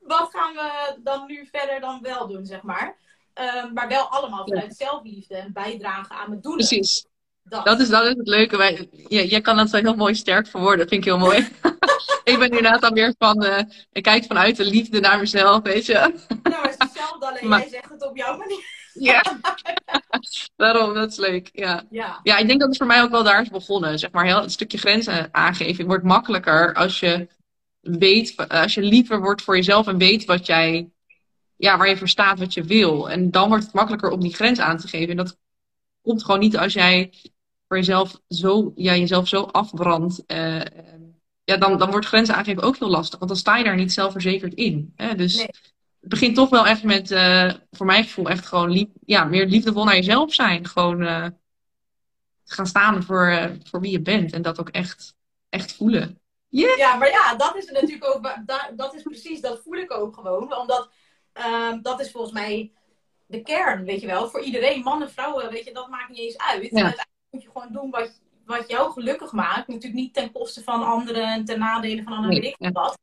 wat gaan we dan nu verder dan wel doen, zeg maar. Ehm, maar wel allemaal vanuit zelfliefde en bijdragen aan het doelen. Precies. Dat. is, dat is het leuke. Wij, jij kan dat zo heel mooi sterk verwoorden. Dat vind ik heel mooi. ik ben inderdaad dan weer van... Uh, ik kijk vanuit de liefde naar mezelf, weet je. nou, het is hetzelfde. Alleen jij zegt het op jouw manier. Ja, daarom, dat is leuk. Ja. ja. Ja. ik denk dat het voor mij ook wel daar is begonnen. Zeg maar, heel, het stukje grenzen aangeven wordt makkelijker als je weet, als je liever wordt voor jezelf en weet wat jij, ja, waar je voor staat, wat je wil. En dan wordt het makkelijker om die grens aan te geven. En dat komt gewoon niet als jij voor jezelf zo, ja, jezelf zo afbrandt. Uh, ja, dan, dan wordt grenzen aangeven ook heel lastig. Want dan sta je daar niet zelfverzekerd in. Hè? Dus het begint toch wel echt met, uh, voor mijn gevoel, echt gewoon lief, ja, meer liefdevol naar jezelf zijn. Gewoon uh, gaan staan voor, voor wie je bent. En dat ook echt, echt voelen. Ja, maar ja, dat is natuurlijk ook, dat is precies, dat voel ik ook gewoon. Omdat uh, dat is volgens mij de kern, weet je wel. Voor iedereen, mannen, vrouwen, weet je, dat maakt niet eens uit. Ja. Moet je gewoon doen wat, wat jou gelukkig maakt. Natuurlijk niet ten koste van anderen en ten nadele van anderen, weet ik wat.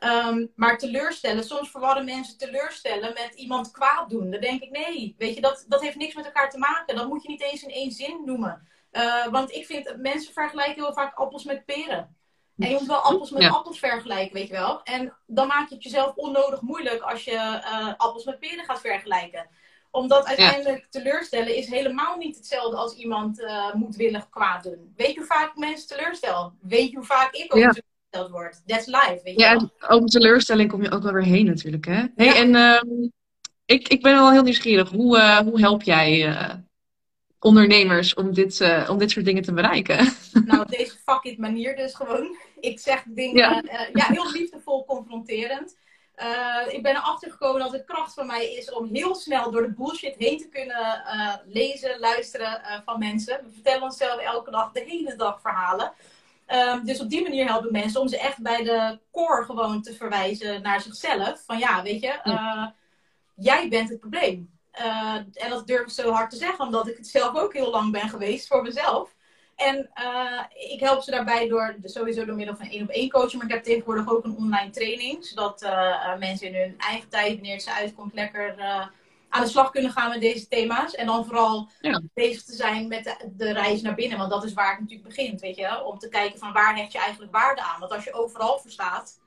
Um, maar teleurstellen, soms verwarren mensen teleurstellen met iemand kwaad doen. Dan denk ik, nee, weet je, dat, dat heeft niks met elkaar te maken. Dat moet je niet eens in één zin noemen. Uh, want ik vind, mensen vergelijken heel vaak appels met peren. En je moet wel appels met appels vergelijken, weet je wel. En dan maak je het jezelf onnodig moeilijk als je uh, appels met peren gaat vergelijken. Omdat uiteindelijk teleurstellen is helemaal niet hetzelfde als iemand uh, moedwillig kwaad doen. Weet je hoe vaak mensen teleurstellen? Weet je hoe vaak ik ook teleurgesteld word? That's life, weet je ja, wel. Ja, over teleurstelling kom je ook wel weer heen natuurlijk, hè? Hey, en uh, ik, ik ben wel heel nieuwsgierig. Hoe, uh, hoe help jij ondernemers om dit, uh, om dit soort dingen te bereiken? Nou, op deze fuck it manier dus gewoon. Ik zeg dingen ja. Uh, ja heel liefdevol confronterend. Uh, ik ben erachter gekomen dat het kracht van mij is om heel snel door de bullshit heen te kunnen lezen, luisteren van mensen. We vertellen onszelf elke dag, de hele dag verhalen. Ehm, dus op die manier helpen mensen om ze echt bij de core gewoon te verwijzen naar zichzelf. Van ja, weet je, jij bent het probleem. En dat durf ik zo hard te zeggen, omdat ik het zelf ook heel lang ben geweest voor mezelf. En uh, ik help ze daarbij door, sowieso door middel van één op één coaching. Maar ik heb tegenwoordig ook een online training. Zodat uh, mensen in hun eigen tijd, wanneer het ze uitkomt, lekker aan de slag kunnen gaan met deze thema's. En dan vooral ja. bezig te zijn met de, de, reis naar binnen. Want dat is waar het natuurlijk begint, weet je. Om te kijken van waar hecht je eigenlijk waarde aan. Want als je overal voor staat,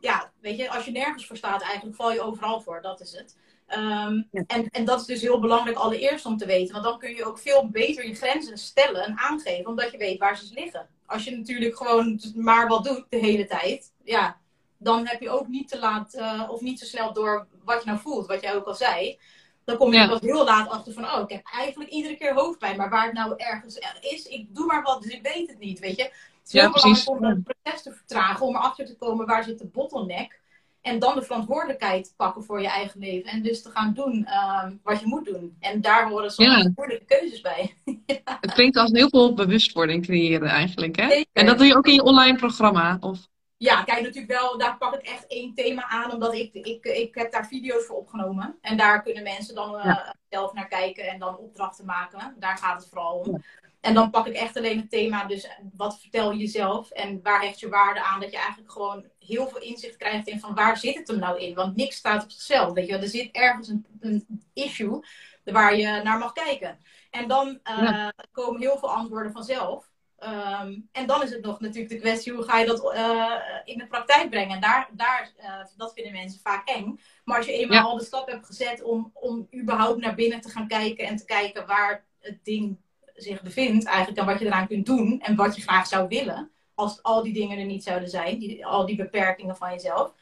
ja, weet je, als je nergens voor staat, eigenlijk val je overal voor. Dat is het. Um, en, en dat is dus heel belangrijk allereerst om te weten. Want dan kun je ook veel beter je grenzen stellen en aangeven. Omdat je weet waar ze liggen. Als je natuurlijk gewoon maar wat doet de hele tijd. Ja, dan heb je ook niet te laat uh, of niet zo snel door wat je nou voelt. Wat jij ook al zei. Dan kom je ja. pas heel laat achter van, oh, ik heb eigenlijk iedere keer hoofdpijn. Maar waar het nou ergens is, ik doe maar wat, dus ik weet het niet, weet je. Het is heel ja, belangrijk om het proces te vertragen, om erachter te komen waar zit de bottleneck. En dan de verantwoordelijkheid pakken voor je eigen leven. En dus te gaan doen uh, wat je moet doen. En daar horen soms ja. moeilijke keuzes bij. ja. Het klinkt als heel veel bewustwording creëren eigenlijk. Hè? En dat doe je ook in je online programma? Of? Ja, kijk natuurlijk wel, daar pak ik echt één thema aan. Omdat ik, ik, ik heb daar video's voor opgenomen. En daar kunnen mensen dan uh, ja. zelf naar kijken en dan opdrachten maken. Daar gaat het vooral om. En dan pak ik echt alleen het thema, dus wat vertel je jezelf en waar hecht je waarde aan? Dat je eigenlijk gewoon heel veel inzicht krijgt in van waar zit het hem nou in? Want niks staat op zichzelf. Weet je, er zit ergens een, een issue waar je naar mag kijken. En dan uh, komen heel veel antwoorden vanzelf. Um, en dan is het nog natuurlijk de kwestie hoe ga je dat uh, in de praktijk brengen. En daar, daar, uh, dat vinden mensen vaak eng. Maar als je eenmaal ja. al de stap hebt gezet om, om überhaupt naar binnen te gaan kijken en te kijken waar het ding zich bevindt eigenlijk en wat je eraan kunt doen en wat je graag zou willen. Als al die dingen er niet zouden zijn, die, al die beperkingen van jezelf.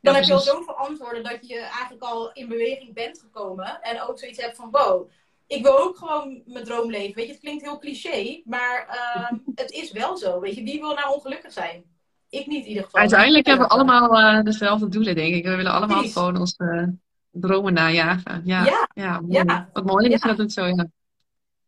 Dan ja, heb je al zoveel antwoorden dat je eigenlijk al in beweging bent gekomen. En ook zoiets hebt van wow, ik wil ook gewoon mijn droom leven. Weet je, het klinkt heel cliché, maar uh, het is wel zo. Weet je, wie wil nou ongelukkig zijn? Ik niet in ieder geval. Uiteindelijk hebben we allemaal uh, dezelfde doelen, denk ik. We willen allemaal Precies. gewoon onze dromen najagen. Ja, ja, ja, ja. Wat mooi is dat het zo, ja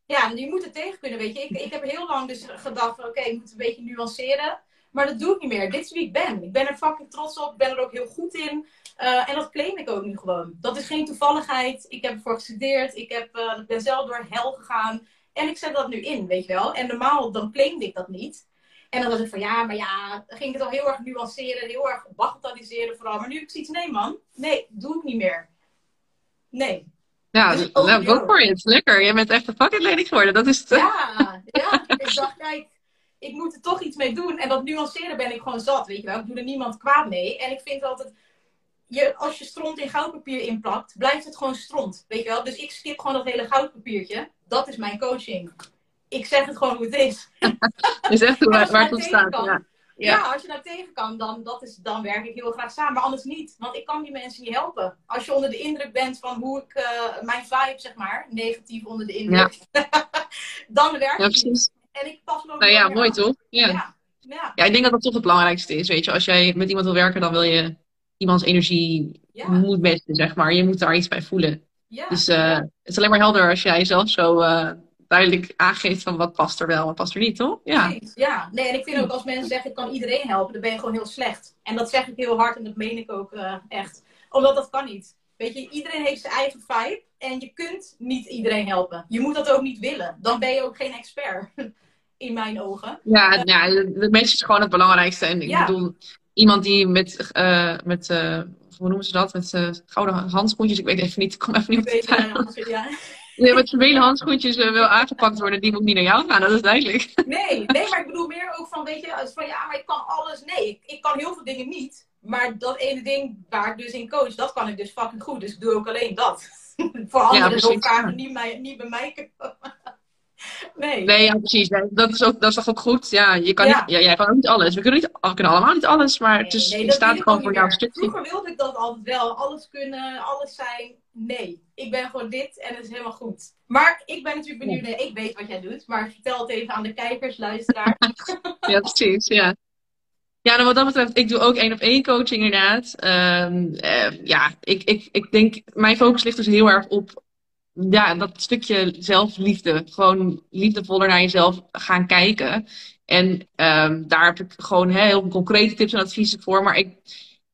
ja, je moet het tegen kunnen, weet je. Ik, ik heb heel lang dus gedacht van, oké, ik moet een beetje nuanceren. Maar dat doe ik niet meer. Dit is wie ik ben. Ik ben er fucking trots op. Ik ben er ook heel goed in. Uh, en dat claim ik ook nu gewoon. Dat is geen toevalligheid. Ik heb ervoor gestudeerd. Ik heb, uh, ben zelf door hel gegaan. En ik zet dat nu in, weet je wel. En normaal, dan claimde ik dat niet. En dan was ik van ja, maar ja, dan ging ik het al heel erg nuanceren, heel erg bagatelliseren vooral. Maar nu ik zoiets, nee man, nee, doe ik niet meer. Nee. Ja, dus nou, go for it. Lekker. Jij bent echt een fucking lady geworden. Dat is het. Ja, ja. ik dacht, kijk, ik moet er toch iets mee doen. En dat nuanceren ben ik gewoon zat, weet je wel. Ik doe er niemand kwaad mee. En ik vind altijd, je, als je stront in goudpapier inplakt, blijft het gewoon stront, weet je wel. Dus ik skip gewoon dat hele goudpapiertje. Dat is mijn coaching. Ik zeg het gewoon hoe het is. is echt waar, waar het staat, ja. Ja. als je nou tegen kan, dan, dat is, dan werk ik heel graag samen. Maar anders niet. Want ik kan die mensen niet helpen. Als je onder de indruk bent van hoe ik uh, mijn vibe, zeg maar, negatief onder de indruk, ja. dan werk ja, ik niet. En ik pas me ook Nou ja, mooi toch? Ja. ja. Ja. ik denk dat dat toch het belangrijkste is. Weet je, als jij met iemand wil werken, dan wil je iemands energie moet matchen, zeg maar. Je moet daar iets bij voelen. Dus uh, het is alleen maar helder als jij zelf zo uh, duidelijk aangeeft van wat past er wel en past er niet, toch? Ja. Nee, ja, nee, en ik vind ook als mensen zeggen ik kan iedereen helpen, dan ben je gewoon heel slecht. En dat zeg ik heel hard en dat meen ik ook uh, echt. Omdat dat kan niet. Weet je, iedereen heeft zijn eigen vibe en je kunt niet iedereen helpen. Je moet dat ook niet willen. Dan ben je ook geen expert. In mijn ogen. Ja, ja de mens is gewoon het belangrijkste. En ik bedoel, iemand die met, uh, met uh, hoe noemen ze dat? Met uh, gouden handschoentjes. Ik weet even niet, ik kom even niet op ja. Ja, met vervelende handschoentjes uh, wil aangepakt worden, die moet niet naar jou gaan, dat is duidelijk. Nee, nee, maar ik bedoel meer ook van, weet je, van ja, maar ik kan alles. Nee, ik, ik kan heel veel dingen niet. Maar dat ene ding waar ik dus in coach, dat kan ik dus fucking goed. Dus ik doe ook alleen dat. Voor anderen ja, elkaar niet, mij, niet bij mij Nee. Nee, ja, precies. Dat is, ook, dat is toch ook goed? Ja, je kan Niet, ja, jij kan ook niet alles. We kunnen, niet, we kunnen allemaal niet alles, maar het is, je staat gewoon voor jouw stukje. Vroeger wilde ik dat altijd wel. Alles kunnen, alles zijn. Nee, ik ben gewoon dit en het is helemaal goed. Maar ik ben natuurlijk benieuwd. Nee, ik weet wat jij doet, maar vertel het even aan de kijkers, luisteraars. ja, precies. Ja. Ja, nou wat dat betreft, ik doe ook één op één coaching inderdaad. Um, uh, ja, ik, ik, ik denk, mijn focus ligt dus heel erg op ja, dat stukje zelfliefde. Gewoon liefdevoller naar jezelf gaan kijken. En um, daar heb ik gewoon heel concrete tips en adviezen voor. Maar ik,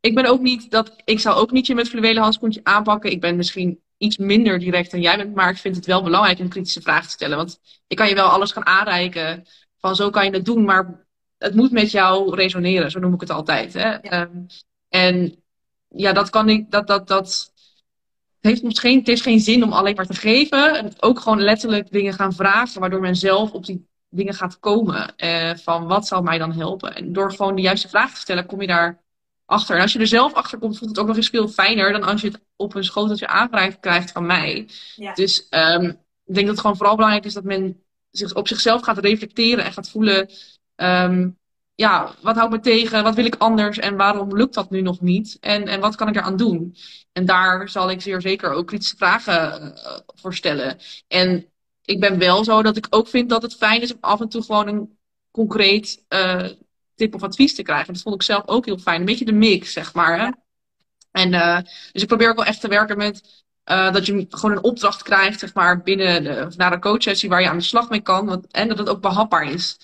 ik ben ook niet dat. Ik zou ook niet je met fluwelen handschoentje aanpakken. Ik ben misschien iets minder direct dan jij bent. Maar ik vind het wel belangrijk om kritische vragen te stellen. Want ik kan je wel alles gaan aanreiken. Van zo kan je het doen. Maar het moet met jou resoneren. Zo noem ik het altijd. Hè? Ja. Um, en ja, dat kan ik. Dat, dat, dat, het, heeft misschien, het is geen zin om alleen maar te geven. Ook gewoon letterlijk dingen gaan vragen, waardoor men zelf op die dingen gaat komen. Eh, van wat zou mij dan helpen? En door gewoon de juiste vraag te stellen, kom je daar achter. En als je er zelf achter komt, voelt het ook nog eens veel fijner dan als je het op een schoteltje aangereikt krijgt van mij. Ja. Dus um, ik denk dat het gewoon vooral belangrijk is dat men zich op zichzelf gaat reflecteren en gaat voelen. Um, ja, wat houdt me tegen? Wat wil ik anders? En waarom lukt dat nu nog niet? En, en wat kan ik eraan doen? En daar zal ik zeer zeker ook kritische vragen uh, voor stellen. En ik ben wel zo dat ik ook vind dat het fijn is om af en toe gewoon een concreet uh, tip of advies te krijgen. Dat vond ik zelf ook heel fijn. Een beetje de mix, zeg maar. Hè? En, uh, dus ik probeer ook wel echt te werken met uh, dat je gewoon een opdracht krijgt, zeg maar, binnen de, of naar een coachsessie waar je aan de slag mee kan. Want, en dat het ook behapbaar is.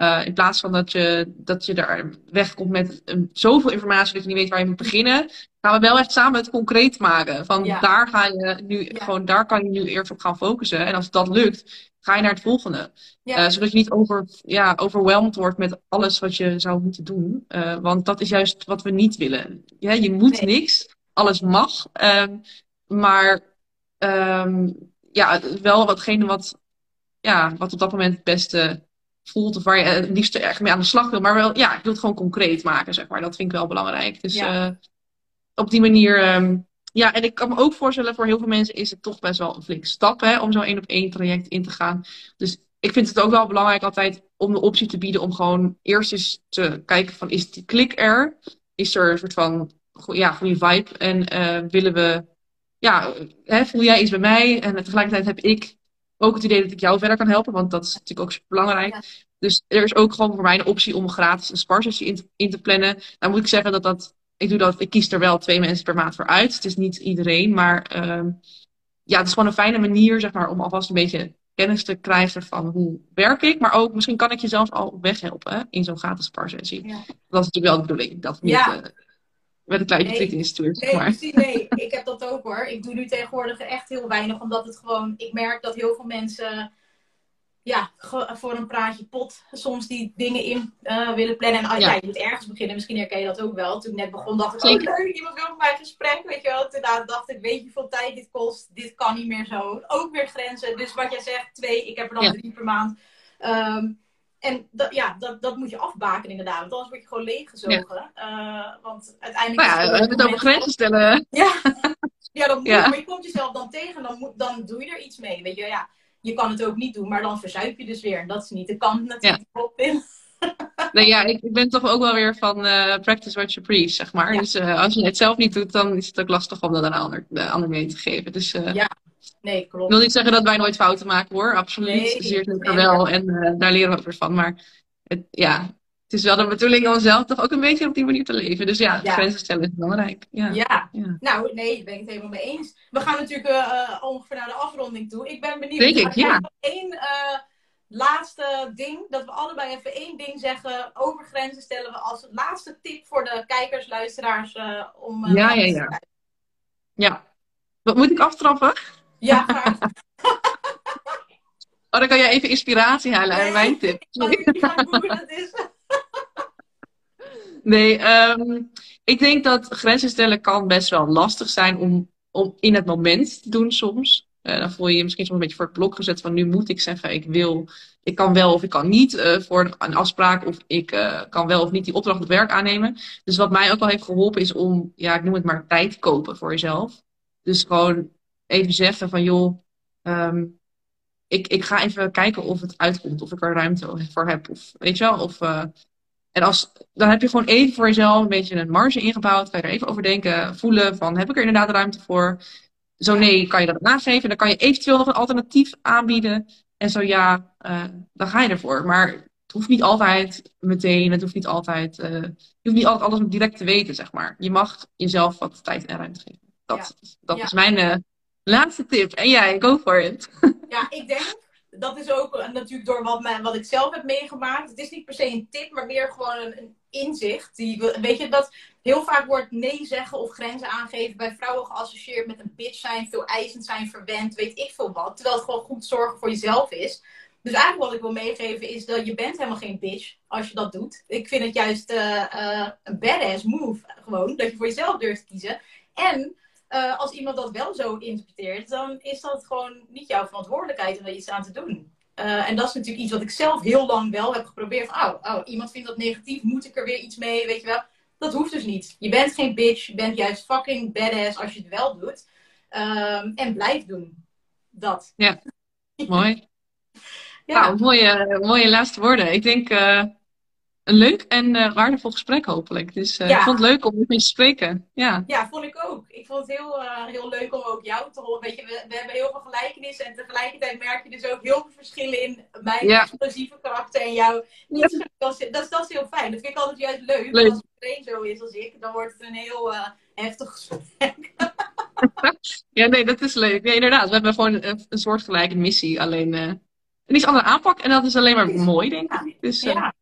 Uh, in plaats van dat je, dat je daar wegkomt met um, zoveel informatie dat je niet weet waar je moet beginnen, gaan we wel echt samen het concreet maken. Van ja. daar ga je nu, ja. gewoon daar kan je nu eerst op gaan focussen. En als dat lukt, ga je naar het volgende. Ja. Uh, zodat je niet over, ja, overweldigd wordt met alles wat je zou moeten doen. Uh, want dat is juist wat we niet willen. Ja, je moet nee. niks, alles mag. Um, maar um, ja, wel watgene wat, ja, wat op dat moment het beste voelt of waar je het liefst echt mee aan de slag wil. Maar wel, ja, ik wil het gewoon concreet maken, zeg maar. Dat vind ik wel belangrijk. Dus ja. uh, op die manier, um, ja, en ik kan me ook voorstellen, voor heel veel mensen is het toch best wel een flinke stap, hè, om zo'n één op één traject in te gaan. Dus ik vind het ook wel belangrijk altijd om de optie te bieden om gewoon eerst eens te kijken van, is die klik er? Is er een soort van, ja, goede vibe? En uh, willen we, ja, hè, voel jij iets bij mij? En tegelijkertijd heb ik ook het idee dat ik jou verder kan helpen, want dat is natuurlijk ook super belangrijk. Ja. Dus er is ook gewoon voor mij een optie om gratis een sparsessie in, te, in te plannen. Nou moet ik zeggen dat dat, ik doe dat, ik kies er wel twee mensen per maand voor uit. Het is niet iedereen, maar uh, ja, het is gewoon een fijne manier, zeg maar, om alvast een beetje kennis te krijgen van hoe werk ik. Maar ook, misschien kan ik je zelfs al op weg helpen in zo'n gratis sparsessie. Ja. Dat is natuurlijk wel de bedoeling. Dat niet, ja. uh, met een kleine nee, instituut. Nee, maar. nee, ik heb dat ook hoor. Ik doe nu tegenwoordig echt heel weinig, omdat het gewoon, ik merk dat heel veel mensen ja, voor een praatje pot soms die dingen in uh, willen plannen. En uh, ja. je moet ergens beginnen. Misschien herken je dat ook wel. Toen ik net begon, dacht ik, oh leuk, iemand wil met mij gesprek. Weet je wel. Toen dacht ik, weet je hoeveel tijd dit kost? Dit kan niet meer zo. Ook weer grenzen. Dus wat jij zegt, twee. Ik heb er dan drie per maand. Um, en dat, ja, dat, dat moet je afbaken inderdaad. Want anders word je gewoon leeggezogen. Ja. Uh, want uiteindelijk... Nou ja, we hebben het over grenzen stellen. Ja, ja, dat moet, ja. maar je komt jezelf dan tegen. Dan, moet, dan doe je er iets mee. Weet je, ja je kan het ook niet doen, maar dan verzuip je dus weer. En dat is niet de kant natuurlijk ja. Nee, ja, ik, ik, ben toch ook wel weer van uh, practice what you preach, zeg maar. Dus uh, als je het zelf niet doet, dan is het ook lastig om dat aan een ander, de ander mee te geven. Dus, ja, nee, klopt. Ik wil niet zeggen dat wij nooit fouten maken hoor, absoluut. Nee, Zeer zeker wel. En daar leren we van. Maar het, ja, het is wel de bedoeling om zelf toch ook een beetje op die manier te leven. Dus ja, ja. grenzen stellen is belangrijk. Ja. ja. nou nee, daar ben ik het helemaal mee eens. We gaan natuurlijk uh, ongeveer naar de afronding toe. Ik ben benieuwd. Denk ik, ja. Eén uh, laatste ding, dat we allebei even één ding zeggen over grenzen stellen we als laatste tip voor de kijkers, luisteraars om. ja, ja, ja. Ja. Wat moet ik aftrappen? Ja, graag. oh, dan kan jij even inspiratie halen uit mijn tip. Ik weet niet hoe dat is. Nee, ehm, ik denk dat grenzen stellen kan best wel lastig zijn om, om in het moment te doen soms. Uh, dan voel je je misschien soms een beetje voor het blok gezet van nu moet ik zeggen ik wil, ik kan wel of ik kan niet uh, voor een afspraak of ik uh, kan wel of niet die opdracht op werk aannemen. Dus wat mij ook wel heeft geholpen is om, ja ik noem het maar tijd kopen voor jezelf. Dus gewoon even zeggen van joh, um, ik, ik ga even kijken of het uitkomt, of ik er ruimte voor heb. Of weet je wel, of en als, dan heb je gewoon even voor jezelf een beetje een marge ingebouwd. Kan je er even over denken, voelen van heb ik er inderdaad ruimte voor? Zo nee, kan je dat aangeven. Dan kan je eventueel nog een alternatief aanbieden. En zo ja, uh, dan ga je ervoor. Maar het hoeft niet altijd meteen. Het hoeft niet altijd, uh, je hoeft niet altijd alles direct te weten, zeg maar. Je mag jezelf wat tijd en ruimte geven. Dat, dat is mijn uh, laatste tip. En jij, go for it. Ja, ik denk dat is ook eh, natuurlijk door wat, mijn, wat ik zelf heb meegemaakt. Het is niet per se een tip, maar meer gewoon een, een inzicht. Die, weet je, dat heel vaak wordt nee zeggen of grenzen aangeven bij vrouwen geassocieerd met een bitch zijn, veel eisend zijn, verwend, weet ik veel wat. Terwijl het gewoon goed zorgen voor jezelf is. Dus eigenlijk wat ik wil meegeven is dat je bent helemaal geen bitch als je dat doet. Ik vind het juist uh, uh, een badass move gewoon, dat je voor jezelf durft te kiezen. En uh, als iemand dat wel zo interpreteert, dan is dat gewoon niet jouw verantwoordelijkheid om er iets aan te doen. Uh, en dat is natuurlijk iets wat ik zelf heel lang wel heb geprobeerd. Van, oh, oh, iemand vindt dat negatief, moet ik er weer iets mee, weet je wel. Dat hoeft dus niet. Je bent geen bitch, je bent juist fucking badass als je het wel doet. Um, en blijf doen. Dat. Ja, mooi. ja. Nou, mooie, mooie laatste woorden. Ik denk, uh, een leuk en uh, waardevol gesprek hopelijk. Dus uh, ik vond het leuk om met je te spreken. Ja. ja, vond ik ook. Ik vond het heel, uh, heel leuk om ook jou te horen. Weet je, we, we, hebben heel veel gelijkenissen en tegelijkertijd merk je dus ook heel veel verschillen in mijn ja. explosieve karakter en jou. Niet ja. dat, is, dat, is heel fijn. Dat vind ik altijd juist leuk. leuk. Als iedereen zo is als ik, dan wordt het een heel heftig gesprek. ja, nee, dat is leuk. Nee, inderdaad. We hebben gewoon een, een soortgelijke missie. Alleen een iets andere aanpak. En dat is alleen maar mooi, denk ik. Dus, ja.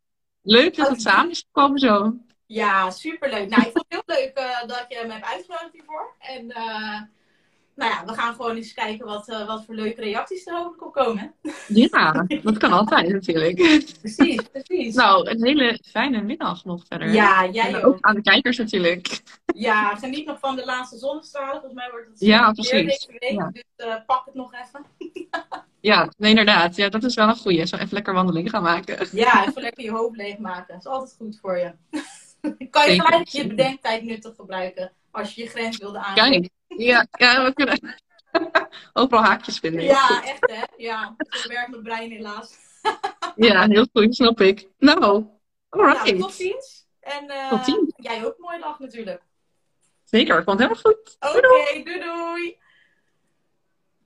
Leuk dat het samen is gekomen zo. Ja, superleuk. Nou, ik vond het heel leuk uh, dat je me hebt uitgenodigd hiervoor. En uh, nou ja, we gaan gewoon eens kijken wat, uh, wat voor leuke reacties er over komen. Ja, dat kan altijd natuurlijk. Precies, precies. Nou, een hele fijne middag nog verder. Ja, jij ook. ook. aan de kijkers natuurlijk. Ja, geniet nog van de laatste zonnestralen. Volgens mij wordt het ja, precies. deze week, ja. dus pak het nog even. Ja, nee, inderdaad. Ja, dat is wel een goeie. Zo even lekker wandeling gaan maken. Ja, even lekker je hoofd leegmaken. Dat is altijd goed voor je. kan je gelijk je bedenktijd nuttig gebruiken als je je grens wilde aangeven. Ja, ja, we kunnen overal haakjes vinden. Ja, echt hè. Ja, zo werkt mijn brein helaas. ja, heel goed, snap ik. Nou, alright. Nou, tot ziens. En uh, tot ziens. jij ook een mooie dag natuurlijk. Zeker, komt helemaal goed. Oké, okay, doei doei.